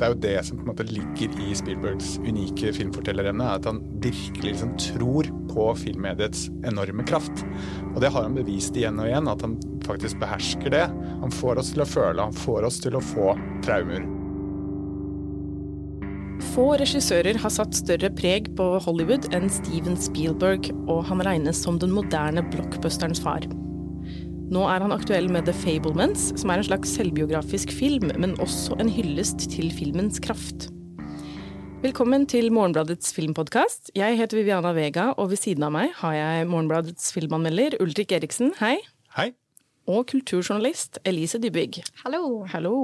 Det er jo det som på en måte ligger i Spielbergs unike filmfortellerevne, at han virkelig liksom tror på filmmediets enorme kraft. Og det har han bevist igjen og igjen, at han faktisk behersker det. Han får oss til å føle, han får oss til å få traumer. Få regissører har satt større preg på Hollywood enn Steven Spielberg, og han regnes som den moderne blockbusterens far. Nå er han aktuell med The Fablements, som er en slags selvbiografisk film, men også en hyllest til filmens kraft. Velkommen til Morgenbladets filmpodkast. Jeg heter Viviana Vega, og ved siden av meg har jeg Morgenbladets filmanmelder Ulrik Eriksen, hei. Hei. Og kulturjournalist Elise Dybygg. Hallo. Hallo.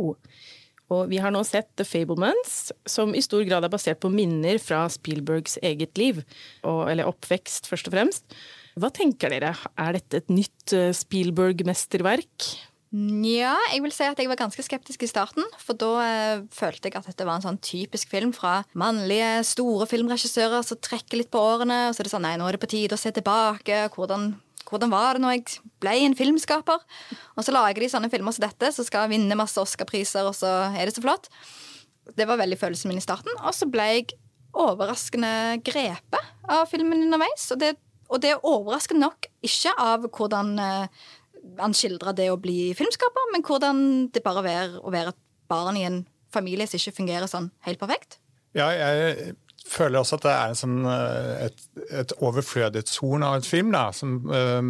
Og vi har nå sett The Fablements, som i stor grad er basert på minner fra Spielbergs eget liv, og, eller oppvekst, først og fremst. Hva tenker dere, er dette et nytt eh, Spielberg-mesterverk? Nja, jeg vil si at jeg var ganske skeptisk i starten. For da eh, følte jeg at dette var en sånn typisk film fra mannlige, store filmregissører som trekker litt på årene. Og så er det sånn nei, nå er det på tide å se tilbake. Hvordan, hvordan var det når jeg ble en filmskaper? Og så lager de sånne filmer som dette, som skal vinne masse Oscar-priser, og så er det så flott. Det var veldig følelsen min i starten. Og så ble jeg overraskende grepet av filmen underveis. Og det og det er overraskende nok ikke av hvordan uh, han skildrer det å bli filmskaper, men hvordan det bare er å være et barn i en familie som ikke fungerer sånn helt perfekt. Ja, jeg føler også at det er sånn, eh, et, et overflødighetshorn av et film, da, som øh,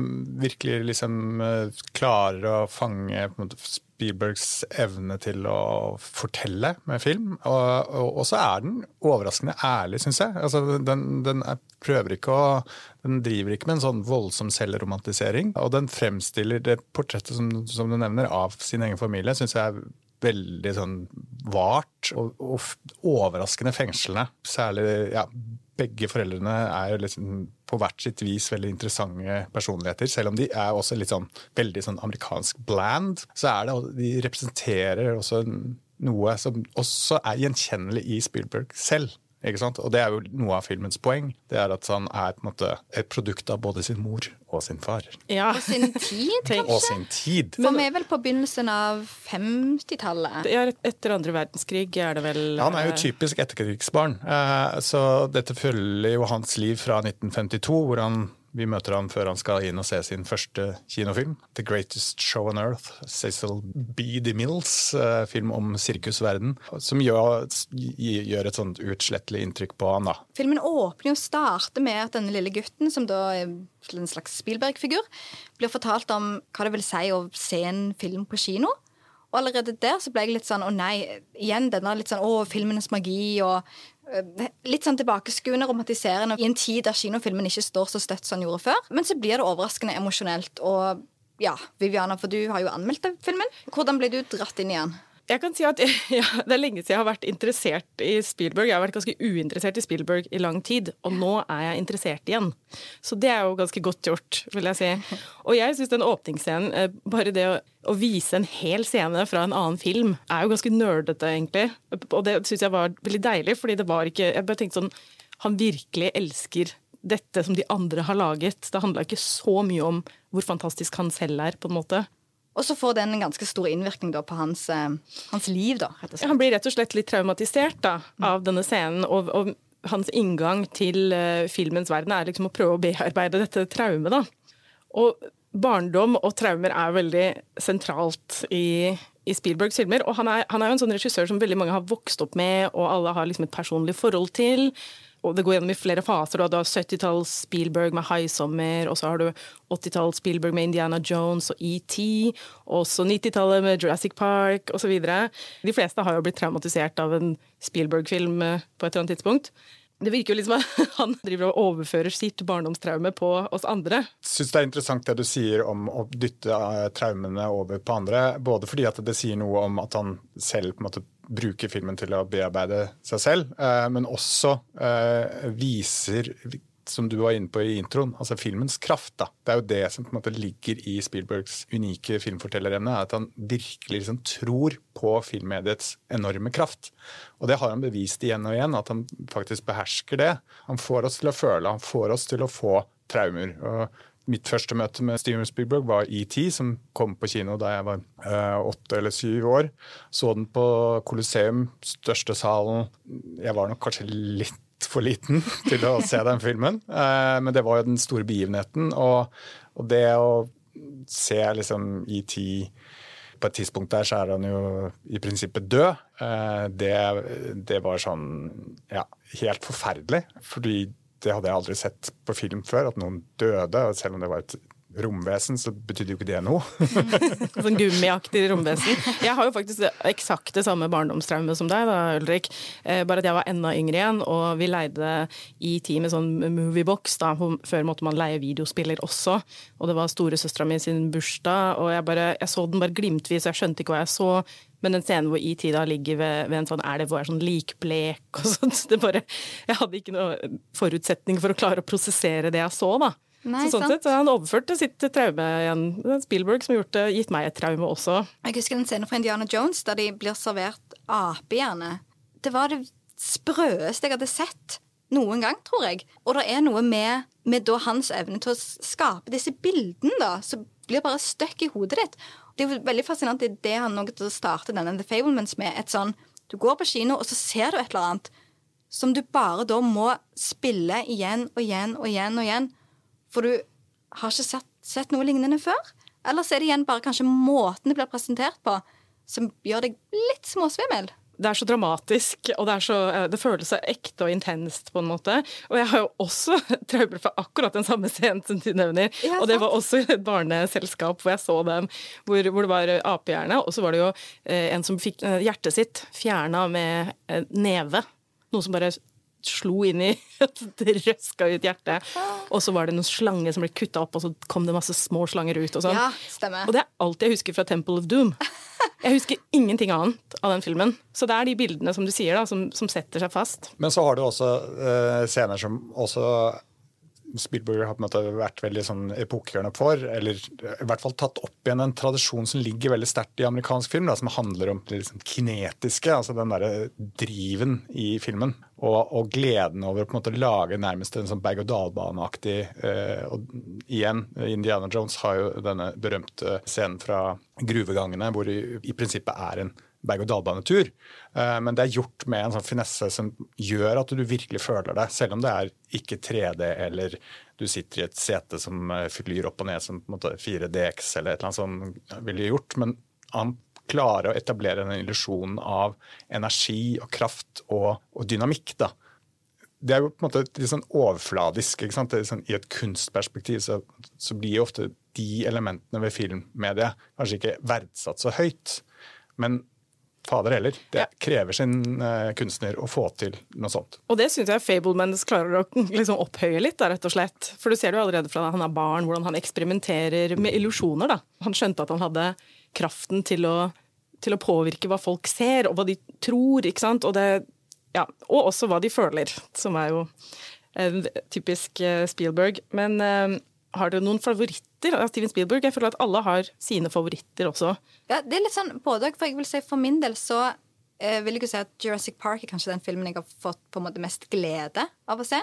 virkelig liksom øh, klarer å fange måte, Spielbergs evne til å fortelle med film. Og, og, og så er den overraskende ærlig, syns jeg. Altså, den, den er, prøver ikke å Den driver ikke med en sånn voldsom selvromantisering. Og den fremstiller det portrettet som, som du nevner, av sin egen familie, syns jeg er veldig sånn vart og, og overraskende fengslende. Særlig ja, begge foreldrene er liksom på hvert sitt vis veldig interessante personligheter. Selv om de er også litt sånn veldig sånn amerikansk bland, så er det de representerer også noe som også er gjenkjennelig i Spielberg selv. Ikke sant? Og det er jo noe av filmens poeng. Det er at han er på en måte et produkt av både sin mor og sin far. Ja. Og sin tid, kanskje? Og sin tid. For vi er vel på begynnelsen av 50-tallet? Ja, etter andre verdenskrig er det vel ja, Han er jo typisk etterkrigsbarn. Eh, så dette følger jo hans liv fra 1952, hvor han vi møter han før han skal inn og se sin første kinofilm. 'The Greatest Show on Earth'. Cecil B. DeMills Mills, film om sirkusverden. Som gjør, gjør et sånt utslettelig inntrykk på han. da. Filmen åpner og starter med at denne lille gutten, som da er en slags Spielberg-figur, blir fortalt om hva det vil si å se en film på kino. Og allerede der så ble jeg litt sånn å nei, igjen denne litt sånn å, filmenes magi og Eh, litt sånn tilbakeskuende, romantiserende i en tid der kinofilmen ikke står så støtt som den gjorde før. Men så blir det overraskende emosjonelt. Og ja, Viviana, for du har jo anmeldt filmen. Hvordan ble du dratt inn igjen? Jeg kan si at ja, Det er lenge siden jeg har vært interessert i Spielberg. Jeg har vært ganske uinteressert i Spielberg i lang tid, og nå er jeg interessert igjen. Så det er jo ganske godt gjort, vil jeg si. Og jeg syns den åpningsscenen, eh, bare det å, å, vise en hel scene fra en annen film, er jo ganske nerdete, egentlig. Og det syns jeg var veldig deilig, fordi det var ikke Jeg bare tenkte sånn Han virkelig elsker dette som de andre har laget. Det handla ikke så mye om hvor fantastisk han selv er, på en måte. Og så får den en ganske stor innvirkning da, på hans, eh, hans, liv. da, rett og slett. Han blir rett og slett litt traumatisert da, av denne scenen. og, og hans inngang til uh, filmens verden er liksom å prøve å bearbeide dette traumet. da. Og barndom og traumer er veldig sentralt i, i Spielbergs filmer. Og han er, han er, jo en sånn regissør som veldig mange har vokst opp med, og alle har liksom et personlig forhold til og det går gjennom i flere faser. Du har 70-talls Spielberg med 'High Summer', og så har du 80-talls Spielberg med 'Indiana Jones' og ET, og så 90-tallet med 'Jurassic Park' osv. De fleste har jo blitt traumatisert av en Spielberg-film eh, på et eller annet tidspunkt. Det virker jo liksom at han driver og overfører sitt barndomstraume på oss andre. Syns det er interessant det du sier om å dytte eh, traumene over på andre. Både fordi at det sier noe om at han selv på en måte bruker filmen til å bearbeide seg selv, eh, men også eh, viser som du var inne på i introen, altså filmens kraft. da. Det er jo det som på en måte ligger i Spielbergs unike filmfortellerevne. At han virkelig liksom tror på filmmediets enorme kraft. Og det har han bevist igjen og igjen, at han faktisk behersker det. Han får oss til å føle, han får oss til å få traumer. Og mitt første møte med Steven Spielberg var ET, som kom på kino da jeg var uh, åtte eller syv år. Så den på Colosseum, største salen. Jeg var nok kanskje litt for liten til å se den filmen, uh, men det var jo den store begivenheten. Og, og det å se liksom ET på et tidspunkt der så er han jo i prinsippet død. Uh, det, det var sånn ja, helt forferdelig. fordi det hadde jeg aldri sett på film før, at noen døde. Selv om det var et romvesen, så betydde jo ikke det noe. sånn gummiaktig romvesen. Jeg har jo faktisk eksakt det samme barndomstraume som deg, da, Ulrik. Eh, bare at jeg var enda yngre igjen, og vi leide i med sånn moviebox. da, Før måtte man leie videospiller også. Og det var storesøstera mi sin bursdag, og jeg, bare, jeg så den bare glimtvis, jeg skjønte ikke hva jeg så. Men den scenen hvor ET da ligger ved, ved en sånn elv og er sånn likblek og sånt det bare, Jeg hadde ikke noe forutsetning for å klare å prosessere det jeg så, da. Nei, så sånn sett, Han overførte sitt traume igjen. Spielberg som har gjort det, gitt meg et traume også. Jeg husker en scene fra Indiana Jones der de blir servert apehjerne. Det var det sprøeste jeg hadde sett noen gang, tror jeg. Og det er noe med, med hans evne til å skape disse bildene da, som blir bare stuck i hodet ditt. Det er jo veldig fascinant det, det han noe til å starte denne The Fablements med. et sånn, Du går på kino, og så ser du et eller annet som du bare da må spille igjen og igjen og igjen. og igjen, For du har ikke sett, sett noe lignende før. Eller så er det igjen bare kanskje måten det blir presentert på, som gjør deg litt småsvimmel det er så dramatisk, og det, så, eh, det, føles så ekte og intenst, på en måte. Og jeg har jo også traumer for akkurat den samme scenen som du nevner. Ja, og det var også et barneselskap hvor jeg så dem, hvor, hvor det var apehjerne. Og så var det jo eh, en som fikk eh, hjertet sitt fjerna med eh, neve. Noe som bare slo inn i Det røska ut hjertet. Og så var det noen slanger som ble kutta opp, og så kom det masse små slanger ut. Og sånn. Ja, stemmer. Og det er alt jeg husker fra Temple of Doom. Jeg husker ingenting annet av den filmen. Så det er de bildene som du sier da, som, som setter seg fast. Men så har du også uh, scener som også Spielberg har på en måte vært veldig sånn epokegjørende for, eller i hvert fall tatt opp igjen en tradisjon som ligger veldig sterkt i amerikansk film, da, som handler om det liksom kinetiske, altså den derre driven i filmen. Og, og, gleden over å lage nærmest en sånn berg-og-dal-bane-aktig eh, Og igjen, Indiana Jones har jo denne berømte scenen fra gruvegangene, hvor det i, i prinsippet er en berg-og-dal-banetur. Eh, men det er gjort med en sånn finesse som gjør at du virkelig føler det, selv om det er ikke 3D eller du sitter i et sete som eh, flyr opp og ned som på en måte 4DX eller et eller annet som ville gjort. Men han klarer å etablere den illusjonen av energi og kraft og, og dynamikk. da. Det er jo på en måte litt sånn overfladisk. ikke sant? Sånn, I et kunstperspektiv så, så blir jo ofte de elementene ved filmmediet kanskje ikke verdsatt så høyt. Men fader heller. Det ja. krever sin uh, kunstner å få til noe sånt. Og det syns jeg Fablemans klarer å liksom opphøye litt, da, rett og slett. For du ser det jo allerede fra da han er barn, hvordan han eksperimenterer med illusjoner. da. Han skjønte at han hadde kraften til å, til å, påvirke hva folk ser, og hva de tror, ikke sant. Og, det, ja, og også hva de føler, som er jo uh, typisk uh, Spielberg. Men uh, har dere noen favoritter av Steven Spielberg? Jeg føler at alle har sine favoritter også. Ja, det er litt sånn både For jeg vil si for min del så eh, vil jeg jo si at Jurassic Park er kanskje den filmen jeg har fått på en måte mest glede av å se.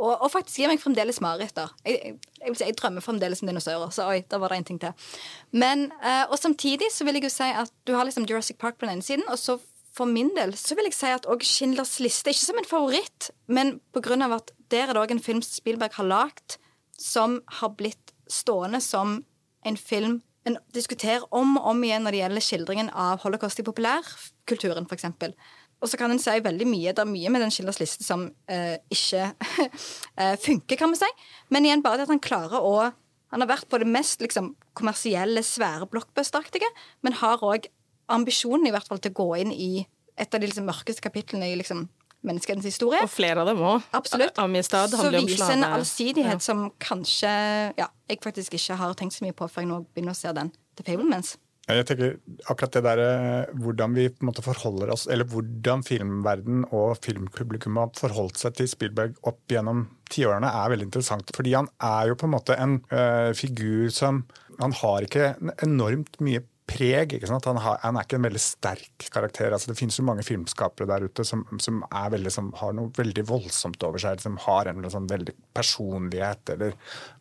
Og, og faktisk gir meg fremdeles mareritter. Jeg, jeg, si, jeg, drømmer fremdeles om dinosaurer. Så oi, da var det en ting til. Men, eh, og samtidig så vil jeg jo si at du har liksom Jurassic Park på den ene siden, og så for min del så vil jeg si at òg Schindlers liste, ikke som en favoritt, men av at der er det òg en film Spielberg har lagd som har blitt stående som en film en diskuterer om og om igjen når det gjelder skildringen av holocaust i populærkulturen, f.eks. Og så kan en si veldig mye. Det er mye med den Schillers liste som eh, ikke eh, funker, kan vi si. Men igjen bare det at han klarer å Han har vært på det mest liksom, kommersielle, svære blockbusteraktige, men har òg ambisjonen i hvert fall til å gå inn i et av de liksom, mørkeste kapitlene i liksom, menneskehetens historie. Og flere av dem òg. Absolutt. Amistad så viser en allsidighet ja. som kanskje ja, jeg faktisk ikke har tenkt så mye på før jeg nå begynner å se den. The Fablemans. Jeg tenker akkurat det der, eh, Hvordan vi på en måte forholder oss, eller hvordan filmverden og filmpublikum har forholdt seg til Spielberg opp gjennom tiårene, er veldig interessant. Fordi han er jo på en måte en uh, figur som Han har ikke enormt mye preg. Han, har, han, er ikke en veldig sterk karakter. altså Det finnes jo mange filmskapere der ute som, som, veldig, som har noe veldig voldsomt over seg, som har en sånn veldig personlighet. eller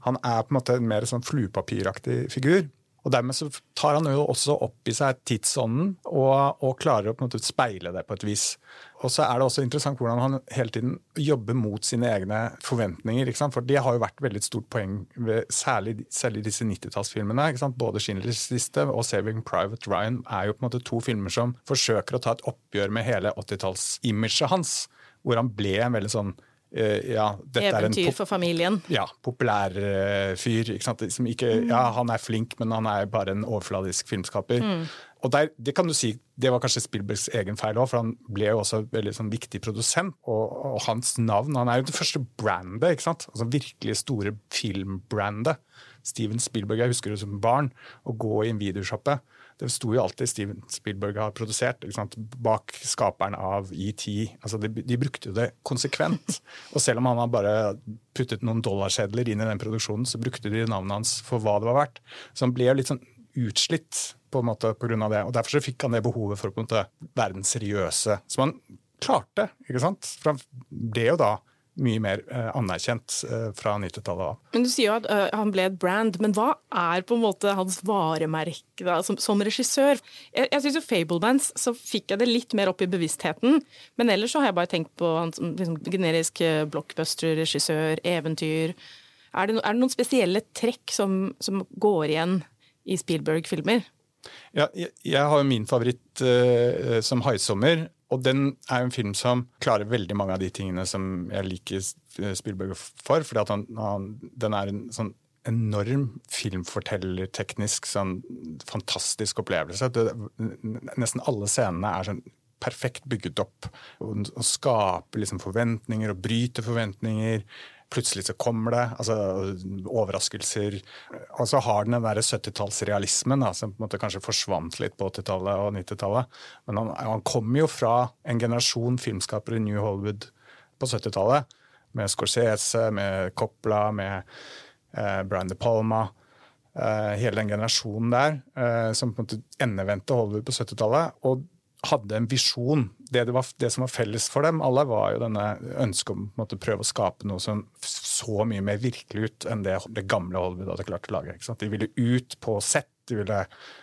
Han er på en måte en mer sånn fluepapiraktig figur. Og Dermed så tar han jo også opp i seg tidsånden og, og klarer å på en måte speile det på et vis. Og så er det også interessant hvordan han hele tiden jobber mot sine egne forventninger. For det har jo vært veldig stort poeng, ved, særlig, særlig disse 90-tallsfilmene. Både 'Schindlers liste' og 'Saving Private Ryan' er jo på en måte to filmer som forsøker å ta et oppgjør med hele 80-tallsimaget hans. Hvor han ble en veldig sånn ja, Eventyr for familien. Ja, populær uh, fyr. Ikke ikke, mm. ja, han er flink, men han er bare en overfladisk filmskaper. Mm. Og der, Det kan du si, det var kanskje Spielbergs egen feil òg, for han ble jo også veldig sånn, viktig produsent. Og, og, hans navn Han er jo det første brandet, ikke sant? Altså virkelig store filmbrandet. Steven Spielberg, jeg husker det som barn, å gå i en videoshoppe det sto jo alltid Steven Spielberg har produsert, bak skaperen av ET. Altså de, de, brukte jo det konsekvent. Og selv om han har bare puttet noen dollarsedler inn i den produksjonen, så brukte de navnet hans for hva det var verdt. Så han ble jo litt sånn utslitt på en måte pga. det. Og derfor så fikk han det behovet for å på en måte være den seriøse. Som han klarte, ikke sant? For han ble jo da mye mer uh, anerkjent uh, fra 90-tallet av. Men Du sier jo at uh, han ble et brand, men hva er på en måte hans varemerke da, som, som, regissør? Jeg, jeg syns jo Fablebands så fikk jeg det litt mer opp i bevisstheten, men ellers så har jeg bare tenkt på han som liksom, generisk blockbuster-regissør, eventyr. Er det, er det, noen spesielle trekk som, som går igjen i Spielberg-filmer? Ja, jeg, jeg, har jo min favoritt som 'Haisommer'. Og den er jo en film som klarer veldig mange av de tingene som jeg liker Spielberg for. fordi han, han, den er en sånn enorm filmfortellerteknisk sånn fantastisk opplevelse. Det, nesten alle scenene er sånn perfekt bygget opp. Og, og skaper liksom forventninger og bryter forventninger. Plutselig så kommer det altså overraskelser. Og så har den den derre 70-tallsrealismen som på en måte kanskje forsvant litt på 80-tallet og 90-tallet. Men han, han kommer jo fra en generasjon filmskapere i New Hollywood på 70-tallet. Med Scorsese, med Coppola, med eh, Brian De Palma. Eh, hele den generasjonen der eh, som på en måte endevendte Hollywood på 70-tallet. Og hadde en visjon. Det, det, var, det, som var felles for dem alle, var jo denne ønsket om å prøve å skape noe som så mye mer virkelig ut enn det det gamle Hollywood hadde klart å lage. De ville ut på sett, de ville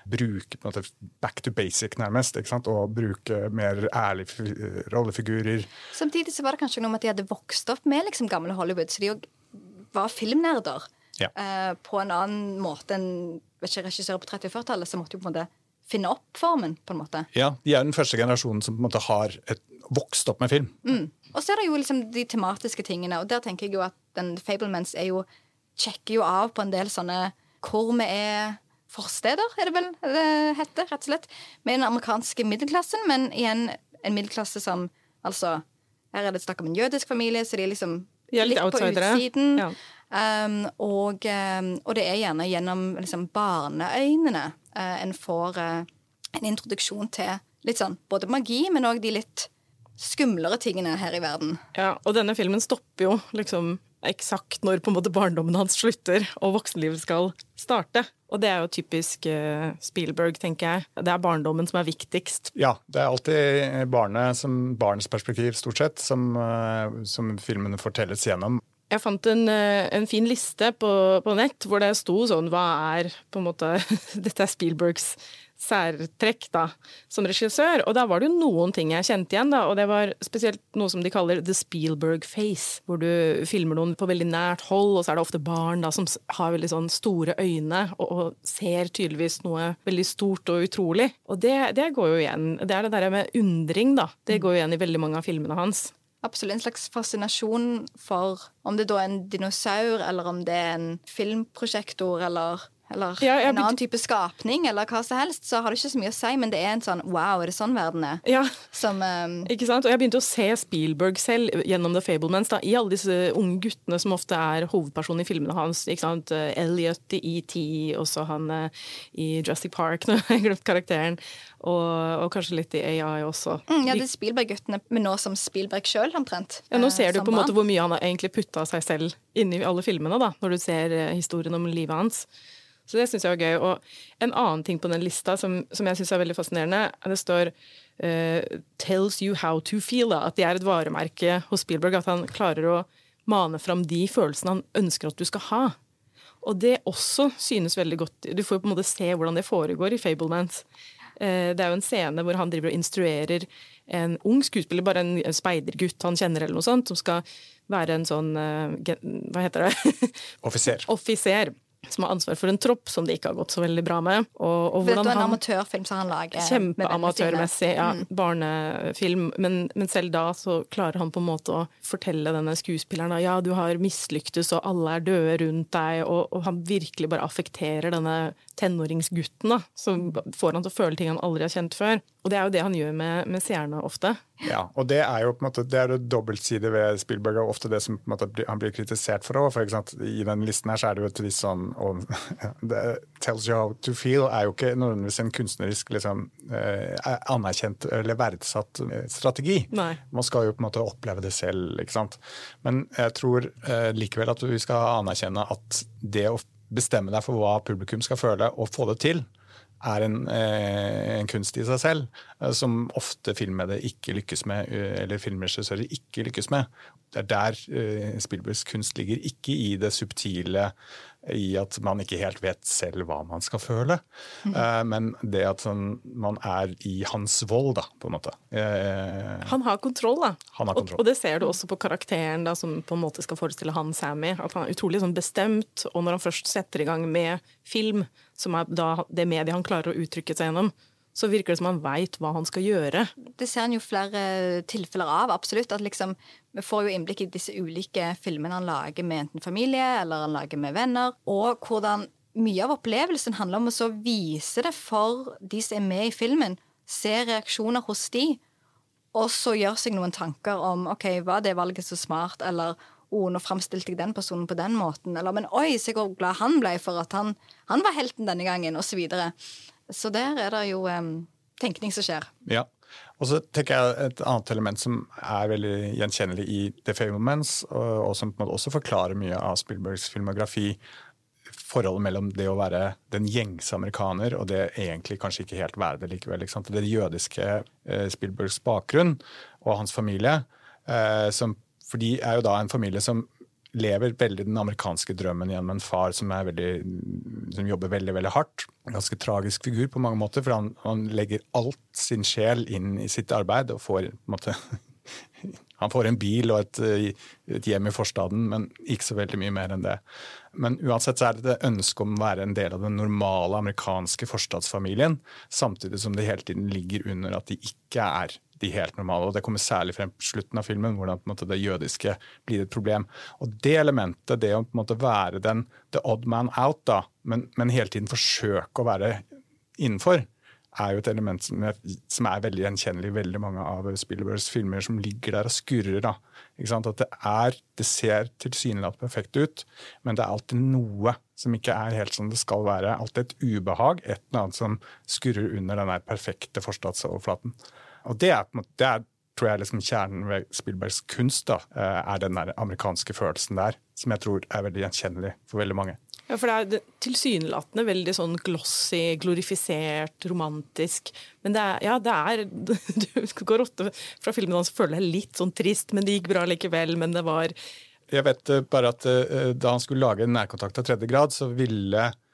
bruke måte, back to basic, nærmest. Og bruke mer ærlige rollefigurer. Samtidig så var det kanskje noe med at de hadde vokst opp med liksom, gamle Hollywood, så de var filmnerder. Ja. Uh, på en annen måte enn regissører på 30- og 40-tallet, så måtte jo på en måte finne opp formen, på en måte. Ja, de er den første generasjonen som på en måte har et, vokst opp med film. Mm. Og så er det jo liksom de tematiske tingene, og der tenker jeg jo at den Fablements er jo sjekker jo av på en del sånne hvor vi er forsteder, er det vel det heter, rett og slett. Med den amerikanske middelklassen, men igjen en middelklasse som altså Her er det snakk om en jødisk familie, så de er liksom litt, litt på utsiden. Ja. Um, og, um, og, det er gjerne gjennom liksom, barneøynene uh, en får uh, en introduksjon til litt sånn både magi, men òg de litt skumlere tingene her i verden. Ja, og denne filmen stopper jo liksom eksakt når på en måte barndommen hans slutter og voksenlivet skal starte. Og det er jo typisk uh, Spielberg, tenker jeg. Det er barndommen som er viktigst. Ja, det er alltid barnet som barnets perspektiv, stort sett, som, uh, som filmene fortelles gjennom. Jeg fant en, eh, en fin liste på, på, nett hvor det sto sånn Hva er på en måte Dette er Spielbergs særtrekk da, som regissør. Og da var det jo noen ting jeg kjente igjen, da, og det var spesielt noe som de kaller the Spielberg face. Hvor du filmer noen på veldig nært hold, og så er det ofte barn da, som har veldig sånn store øyne og, og ser tydeligvis noe veldig stort og utrolig. Og det, det går jo igjen. Det er det der med undring, da. Det går jo igjen i veldig mange av filmene hans absolutt en slags fascinasjon for om det da er en dinosaur, eller om det er en filmprosjektor, eller eller ja, en annen type skapning, eller hva som helst, så har det ikke så mye å si, men det er en sånn wow, er det sånn verden er? Ja. Som, um... ikke sant? Og jeg begynte å se Spielberg selv gjennom The Fablemans, da, i alle disse unge guttene som ofte er hovedpersonen i filmene hans. ikke sant? Elliot i ET, også han uh, i Jurassic Park, nå har jeg glemt karakteren. Og, og, kanskje litt i AI også. Mm, ja, det er Spielberg-guttene, men nå som Spielberg sjøl, omtrent. Ja, nå ser du på en måte hvor mye han har egentlig putta seg selv inn i alle filmene, da, når du ser historien om livet hans. Så det syns jeg var gøy. Og en annen ting på den lista som, som jeg syns er veldig fascinerende, det står uh, 'tells you how to feel'. Da. At det er et varemerke hos Spielberg. At han klarer å mane fram de følelsene han ønsker at du skal ha. Og det også synes veldig godt Du får på en måte se hvordan det foregår i Fablemans. Uh, det er jo en scene hvor han driver og instruerer en ung skuespiller, bare en speidergutt han kjenner, eller noe sånt, som skal være en sånn uh, Hva heter det? Offiser. Offiser som har ansvar for en tropp som det ikke har gått så veldig bra med. Og, og Dette er en amatørfilm som han lager? Kjempeamatørmessig, ja. Mm. Barnefilm. Men, men, selv da så klarer han på en måte å fortelle denne skuespilleren at ja, du har mislyktes, og alle er døde rundt deg, og, og han virkelig bare affekterer denne tenåringsgutten, da, som får han til å føle ting han aldri har kjent før. Og det er jo det han gjør med, med seerne ofte. Ja, og det er jo på en måte, det er det dobbeltside ved Spielberg, og ofte det som på en måte han blir kritisert for òg. I den listen her så er det jo et visst sånn og, det, 'Tells you how to feel' er jo ikke nødvendigvis en kunstnerisk liksom, eh, anerkjent eller verdsatt eh, strategi. Nei. Man skal jo på en måte oppleve det selv. ikke sant? Men jeg tror eh, likevel at vi skal anerkjenne at det å bestemme deg for hva publikum skal føle, og få det til, er en, eh, en, kunst i seg selv, eh, som ofte filmmediet ikke lykkes med, eh, eller filmregissører ikke lykkes med. Det er der Spielbergs kunst ligger, ikke i det subtile, i at man ikke helt vet selv hva man skal føle, mm. uh, men det at sånn, man er i hans vold, da, på en måte. Uh, han har kontroll, da. Har kontroll. Og, og, det ser du også på karakteren da, som på en måte skal forestille han Sammy. At han er utrolig sånn bestemt, og når han først setter i gang med film, som er da det mediet han klarer å uttrykke seg gjennom, så virker det som han veit hva han skal gjøre. Det ser han jo flere tilfeller av, absolutt. At liksom, vi får jo innblikk i disse ulike filmene han lager med enten familie eller han lager med venner. Og hvordan mye av opplevelsen handler om å vise det for de som er med i filmen. Se reaksjoner hos de, og så gjøre seg noen tanker om OK, var det valget så smart, eller oh, nå framstilte jeg den personen på den måten. Eller men oi, så glad han ble for at han, han var helten denne gangen, osv. Så, videre. Så der er det jo um, tenkning som skjer. Ja. Og så tenker jeg Et annet element som er veldig gjenkjennelig i The Fablements, og, som på en måte også forklarer mye av Spielbergs filmografi, forholdet mellom det å være den gjengse amerikaner og det egentlig kanskje ikke helt være det likevel. Det jødiske eh, Spielbergs bakgrunn og hans familie, eh, som, for de er jo da en familie som lever veldig den amerikanske drømmen gjennom en far som, veldig, som, jobber veldig veldig hardt. Ganske tragisk figur på mange måter, for han, han legger alt sin sjel inn i sitt arbeid og får på en måte Han får en bil og et, et, hjem i forstaden, men ikke så veldig mye mer enn det. Men uansett så er det det ønsket om å være en del av den normale amerikanske forstadsfamilien, samtidig som det hele tiden ligger under at de ikke er de helt normale. og Det kommer særlig frem på slutten av filmen, hvordan måte, det jødiske blir et problem. Og Det elementet, det å måte være den the odd man out, da, men, men hele tiden forsøke å være innenfor, er jo et element som er, som er veldig gjenkjennelig i veldig mange av Spielbergs filmer, som ligger der og skurrer. da. At det, er, det ser tilsynelatende perfekt ut, men det er alltid noe som ikke er helt som det skal være. Alltid et ubehag, et eller annet som skurrer under den perfekte forstadsoverflaten. Og det er, det er tror jeg liksom kjernen ved Spielbergs kunst da, eh, er den der amerikanske følelsen der, som jeg tror er veldig gjenkjennelig for veldig mange. Ja, for det er tilsynelatende veldig sånn glossy, glorifisert, romantisk. Men det er, ja, det er Du går ofte fra filmen og føler deg litt sånn trist, men det gikk bra likevel. Men det var Jeg vet eh, bare at uh, da han skulle lage nærkontakt av tredje grad, så ville Eh,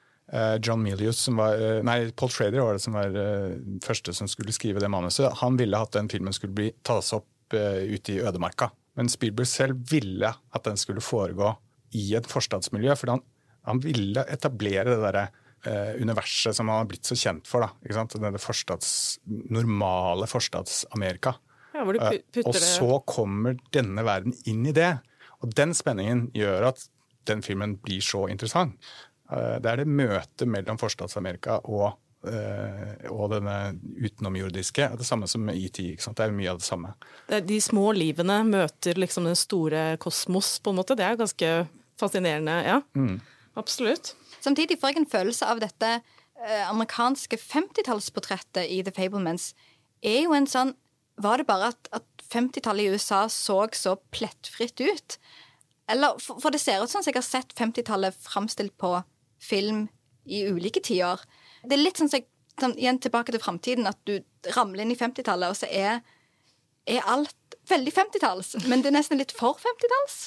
John Milius, som var, eh, nei, Paul Schrader var det som var uh, første som skulle skrive det manuset. Han ville at den filmen skulle bli tas opp uh, ute i ødemarka. Men Spielberg selv ville at den skulle foregå i et forstadsmiljø. For han, han ville etablere det derre uh, universet som han har blitt så kjent for. da? Det forstads, normale Forstads-Amerika. Ja, og så kommer denne verden inn i det. Og den spenningen gjør at den filmen blir så interessant. Eh, det er det møtet mellom Forstads-Amerika og, eh, og denne utenomjordiske. Det samme som med ET. Det er mye av det samme. De små livene møter liksom den store kosmos, på en måte. Det er ganske fascinerende. Ja, mm. absolutt. Samtidig får jeg en følelse av dette eh, amerikanske 50-tallsportrettet i The Fablemans. er jo en sånn Var det bare at, at 50-tallet i USA så så plettfritt ut? Eller, for, for, det ser ut som jeg har sett 50-tallet framstilt på film i ulike tider. Det er litt sånn, så, sånn igjen tilbake til framtiden, at du ramler inn i 50-tallet, og så er, er alt veldig 50-talls. Men det er nesten litt for 50-talls.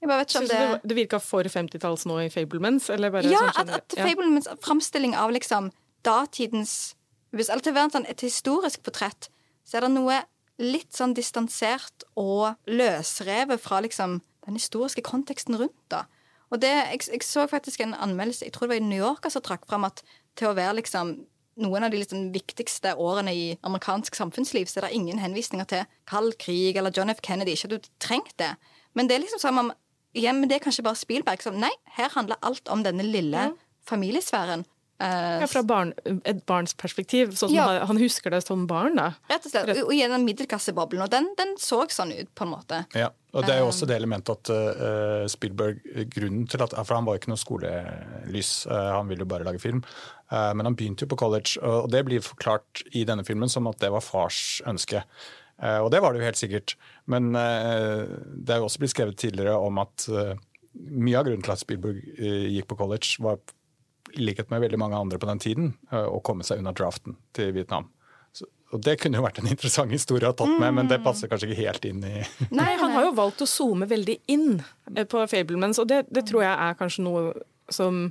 Jeg bare vet ikke om det det, det virka for 50-talls nå i Fablemans? Eller bare Ja, sånn at, at Ja. Fablemans framstilling av liksom datidens hvis, alt å sånn, et historisk portrett, så er det noe litt sånn distansert og løsrevet fra liksom den historiske konteksten rundt. da. Og det, jeg, jeg så faktisk en anmeldelse, jeg tror det var i New Yorker, som trakk fram at til å være liksom noen av de liksom viktigste årene i amerikansk samfunnsliv, så er det ingen henvisninger til kald krig eller John F. Kennedy. Ikke at du trengte det. Men det er liksom som om ja, men det er kanskje bare Spielberg som Nei, her handler alt om denne lille familiesfæren. Eh, Ja, fra barn, et barns perspektiv. Sånn Ja. han, han husker det som barn, da. Rett og slett. Og i den middelklasseboblen. Og den, den så sånn ut, på en måte. Ja, og det er jo også det elementet at uh, Spielberg Grunnen til at For han var jo ikke noe skolelys, uh, han ville jo bare lage film. Uh, men han begynte jo på college, og det blir forklart i denne filmen som at det var fars ønske. Eh, og det var det jo helt sikkert. Men eh, det er jo også blitt skrevet tidligere om at eh, mye av grunnen til at Spielberg eh, gikk på college, var i likhet med veldig mange andre på den tiden, eh, å komme seg unna draften til Vietnam. Så, og det kunne jo vært en interessant historie å ha tatt med, men det passer kanskje ikke helt inn i Nei, han har jo valgt å zoome veldig inn eh, på Fablemans, og det, det tror jeg er kanskje noe som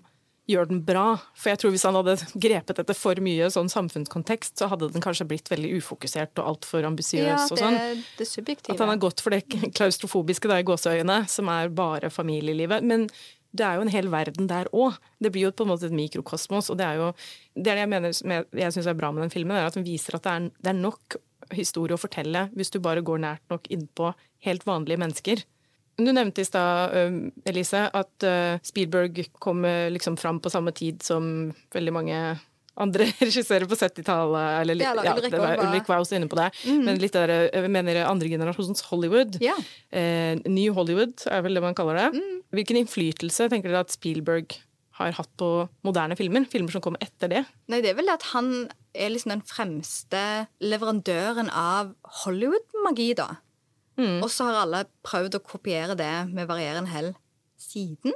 gjør den bra. For jeg tror hvis han hadde grepet etter for mye sånn samfunnskontekst, så hadde den kanskje blitt veldig ufokusert og altfor ambisiøs Ja, og det, sånn. det subjektive. At han har gått for det klaustrofobiske da, i gåseøyene, som er bare familielivet. Men det er jo en hel verden der òg. Det blir jo på en måte et mikrokosmos. Og det er jo det, er det jeg mener jeg, syns er bra med den filmen, er at den viser at det er, det er nok historie å fortelle hvis du bare går nært nok innpå helt vanlige mennesker. Du nevnte i stad, Elise, at Spielberg kom liksom fram på samme tid som veldig mange andre regissører på 70-tallet. eller litt- Ja, Ulrik det var, Ulrik var også inne på det. Men litt der, jeg mener andre generasjons Hollywood. Ja. Eh, New Hollywood er vel det man kaller det. Hvilken innflytelse tenker dere at Spielberg har hatt på moderne filmer? Filmer som kom etter det? Nei, det er vel at han er liksom den fremste leverandøren av Hollywood-magi, da. Og så har alle prøvd å kopiere det med varierende hell siden.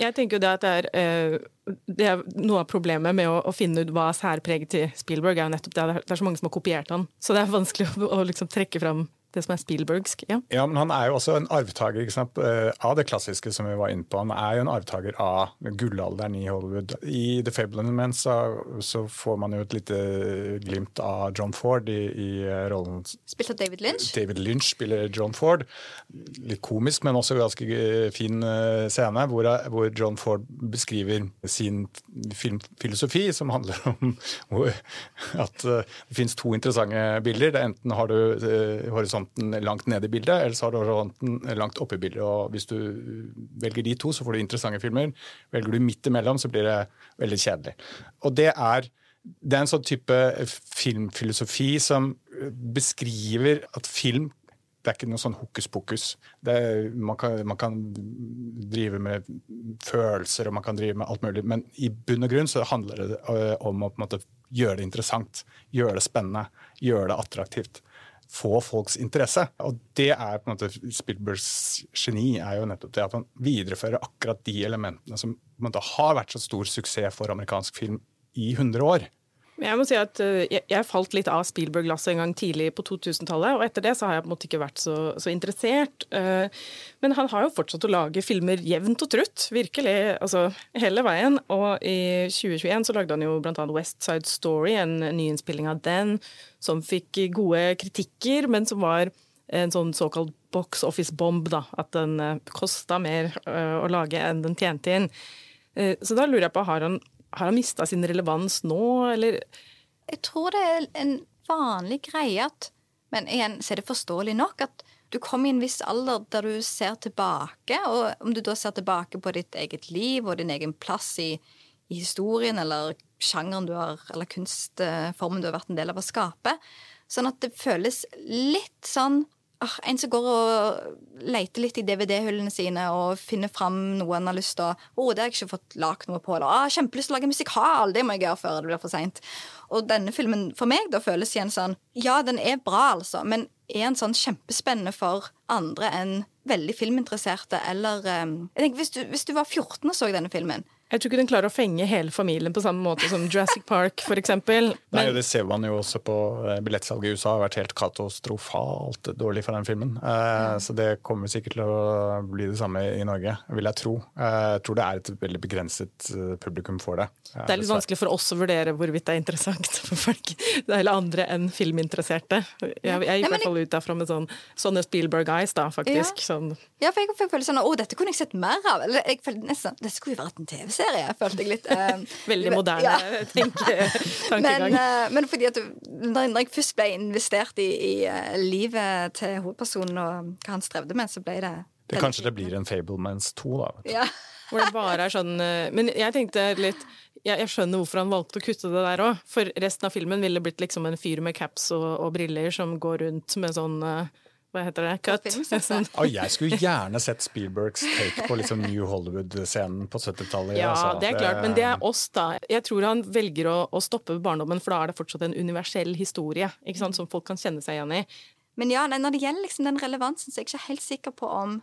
Jeg tenker jo det at det er, eh, det er Noe av problemet med å, å finne ut hva særpreget til Spielberg er jo nettopp det. Det er så mange som har kopiert han. Så det er vanskelig å, å liksom trekke fram det som er Spielbergsk. Ja. Ja, men han er jo også en arvtaker ikke sant, eh, av det klassiske som vi var inne på. Han er jo en arvtaker av gullalderen i Hollywood. I The Fablemans så, så får man jo et lite glimt av John Ford i, i eh, rollen Spilt av David Lynch. David Lynch spiller John Ford. Litt komisk, men også ganske eh, fin scene, hvor, hvor John Ford beskriver sin filmfilosofi, som handler om at det finnes to interessante bilder. Det er enten har du eh, horisonten langt nede i bildet, eller så har du horisonten langt oppe i bildet. Og hvis du velger de to, så får du interessante filmer. Velger du midt imellom, så blir det veldig kjedelig. Og det er det er en sånn type filmfilosofi som beskriver at film det er ikke noe sånn hokus pokus. Er, man, kan, man kan drive med følelser og man kan drive med alt mulig, men i bunn og grunn så handler det øh, om å måte gjøre det interessant, gjøre det spennende, gjøre det attraktivt. Få folks interesse. Og det er på en måte Spielbergs geni, er jo nettopp det at han viderefører akkurat de elementene som måte har vært så stor suksess for amerikansk film i 100 år. Jeg må si at eh, jeg, falt litt av Spielberg-glasset en gang tidlig på 2000-tallet, og etter det så har jeg på en måte ikke vært så, så interessert. Eh, Men han har jo fortsatt å lage filmer jevnt og trutt, virkelig, altså hele veien. Og i 2021 så lagde han jo annet West Side Story, en nyinnspilling av den, som fikk gode kritikker, men som var en sånn såkalt box office bomb, da. At den eh, kosta mer å lage enn den tjente inn. Så da lurer jeg på, har han, har han mista sin relevans nå, eller? Jeg tror det er en vanlig greie at Men igjen så er det forståelig nok at du kommer i en viss alder der du ser tilbake, og om du da ser tilbake på ditt eget liv og din egen plass i, i historien eller sjangeren du har, eller kunstformen du har vært en del av å skape, sånn at det føles litt sånn ah, En som går og leter litt i DVD-hullene sine og finner fram noe han har lyst til å oh, det har jeg ikke fått lagd noe på. Eller ah, kjempelyst til å lage musikal. Det må jeg gjøre før det blir for seint. Og denne filmen for meg da føles igjen sånn Ja, den er bra, altså, men er en sånn kjempespennende for andre enn veldig filminteresserte eller um, jeg tenker, hvis, du, hvis du var 14 og så denne filmen, Jeg tror ikke den klarer å fenge hele familien på samme måte som Jurassic Park f.eks. Nei, det ser man jo også på eh, billettsalget i USA. har vært helt katastrofalt dårlig for den filmen. Eh, så det kommer sikkert til å bli det samme i Norge, vil jeg tro. Eh, jeg tror det er et veldig begrenset eh, publikum for det. Det er litt vanskelig for oss å vurdere hvorvidt det er interessant for folk eller andre enn filminteresserte. Jeg, jeg gikk i hvert fall ut derfra med sånn, sånne Spielberg-eyes, da, faktisk. Ja. Sånn. Ja, for jeg fikk føle sånn Å, dette kunne jeg sett mer av. Eller jeg følte nesten Det skulle jo vært en TV-serie, følte jeg litt. eh, Veldig moderne Ja. tenke, Men, tankegang. eh, men fordi at du- når når jeg først ble investert i, i uh, livet til hovedpersonen og hva han strevde med, så ble det Det, kanskje det blir en Fablemans 2, da. Ja. Hvor det bare er sånn eh, Men jeg tenkte litt jeg, jeg skjønner hvorfor han valgte å kutte det der òg. For resten av filmen ville blitt liksom en fyr med caps og, og briller som går rundt med sånn eh, Hva heter det? Cut. Sånn, jeg skulle gjerne sett Spielbergs take på liksom New Hollywood-scenen på 70-tallet. ja, altså. det er klart, men det er oss, da. Jeg tror han velger å, å stoppe barndommen, for da er det fortsatt en universell historie ikke sant, som folk kan kjenne seg igjen i. Men ja, når det gjelder liksom den relevansen, så er jeg ikke helt sikker på om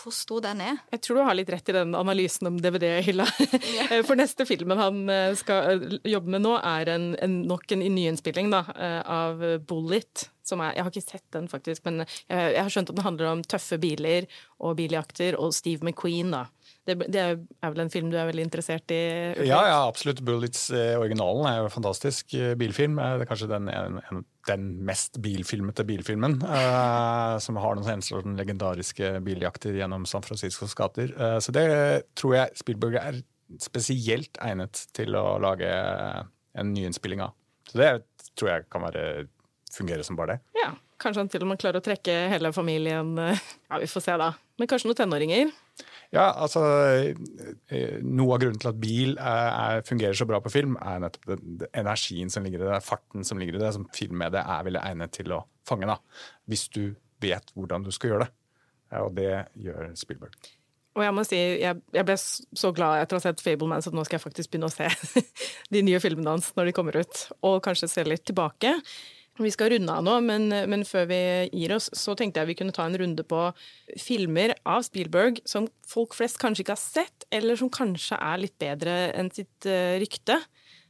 hvor stor den er. Jeg tror du har litt rett i den analysen om DVD-hylla. For neste filmen han eh, skal eh, jobbe med nå, er en, en, nok en nyinnspilling da, eh, av Bullet. Som er, jeg har ikke sett den, faktisk, men jeg, jeg har skjønt at den handler om tøffe biler og biljakter og Steve McQueen. da. Det, det er vel en film du er veldig interessert i? Ulrik? Ja, ja, absolutt. Bullets eh, er jo en fantastisk eh, bilfilm. Eh, Det er kanskje den, en, en, den mest bilfilmete bilfilmen. eh, som har noen hendelser den legendariske biljakter gjennom San Franciscos gater. Eh, så det tror jeg Spielberg er spesielt egnet til å lage en nyinnspilling av. Så det tror jeg kan være, fungere som bare det. Ja, Kanskje han til og med klarer å trekke hele familien Ja, vi får se, da. Men kanskje noen tenåringer? Ja, altså eh, Noe av grunnen til at bil er, er, fungerer så bra på film, er nettopp den, den energien som ligger i det, farten som ligger i det, som filmmediet det er veldig egnet til å fange. da, Hvis du vet hvordan du skal gjøre det. Og det gjør Spielberg. Og jeg må si, jeg, jeg ble så glad etter å ha sett Fableman, så nå skal jeg faktisk begynne å se de nye filmene hans når de kommer ut, og kanskje se litt tilbake. Vi skal runde av nå, men, men før vi gir oss, så tenkte jeg vi kunne ta en runde på filmer av Spielberg som folk flest kanskje ikke har sett, eller som kanskje er litt bedre enn sitt eh, rykte.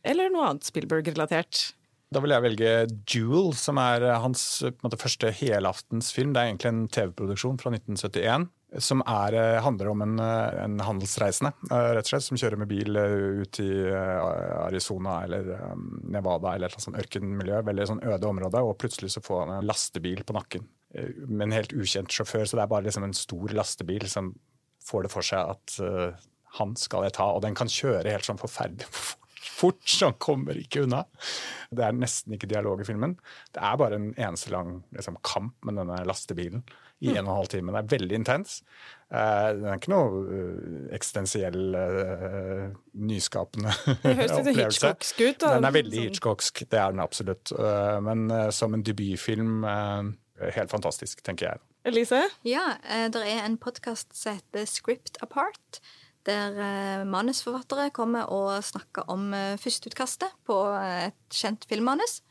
Eller noe annet Spielberg-relatert. Da vil jeg velge Jewel, som er hans på en måte, første helaftensfilm. Det er egentlig en TV-produksjon fra 1971. Som er, eh, handler om en, eh, en handelsreisende eh, rett og slett, som kjører med bil ut i Arizona eller Nevada eller et sånt ørkenmiljø. Veldig sånn øde område, og plutselig så får han en lastebil på nakken. Med en helt ukjent sjåfør, så det er bare liksom en stor lastebil som får det for seg at han skal jeg ta, og den kan kjøre helt sånn forferdelig fort, så han kommer ikke unna. Det er nesten ikke dialog i filmen. Det er bare en eneste lang liksom, kamp med denne lastebilen i en og en halv time. Den er veldig intens. Eh, den er ikke noe uh, eksistensiell, nyskapende nyskapende Det høres litt opplevelse. Hitchcocksk ut. da. Den er veldig Sånn- Hitchcocksk, det er den absolutt. Men som en debutfilm, helt fantastisk, tenker jeg. Elise? Ja, eh, det er en podkast som heter Script Apart. Der eh, manusforfattere kommer og snakker om eh, førsteutkastet på eh, et kjent filmmanus.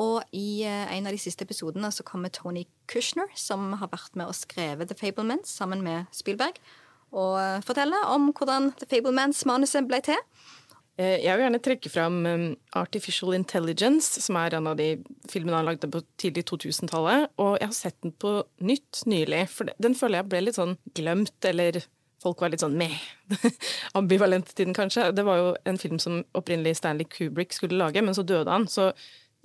Og i eh, en av de siste episodene så kommer Tony Kushner, som har vært med og skrevet The Fablemans sammen med Spielberg, og eh, forteller om hvordan The Fablemans-manuset ble til. Eh, Jeg vil gjerne trekke fram um, Artificial Intelligence, som er en av de filmene han lagde på tidlig 2000-tallet. Og jeg har sett den på nytt nylig, for den føler jeg ble litt sånn glemt, eller folk var litt sånn meh. Ambivalent til den, kanskje. Det var jo en film som opprinnelig Stanley Kubrick skulle lage, men så døde han. så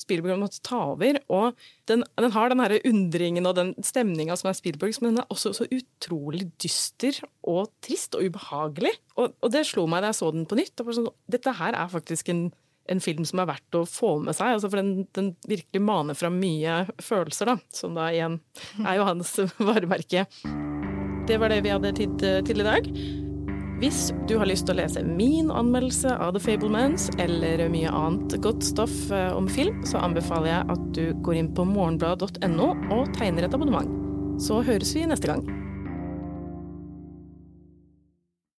Spielberg måtte ta over, og den, den har den her undringen og den stemninga som er Spielbergs, men den er også så utrolig dyster og trist og ubehagelig. Og, og det slo meg da jeg så den på nytt. Sånn, dette her er faktisk en, en film som er verdt å få med seg, altså for den, den virkelig maner fram mye følelser, da, som da igjen er jo hans varemerke. Det var det vi hadde tid til i dag. Hvis du har lyst til å lese min anmeldelse av The Fablemans eller mye annet godt stoff eh, om film, så anbefaler jeg at du går inn på morgenblad.no og tegner et abonnement. Så høres vi neste gang.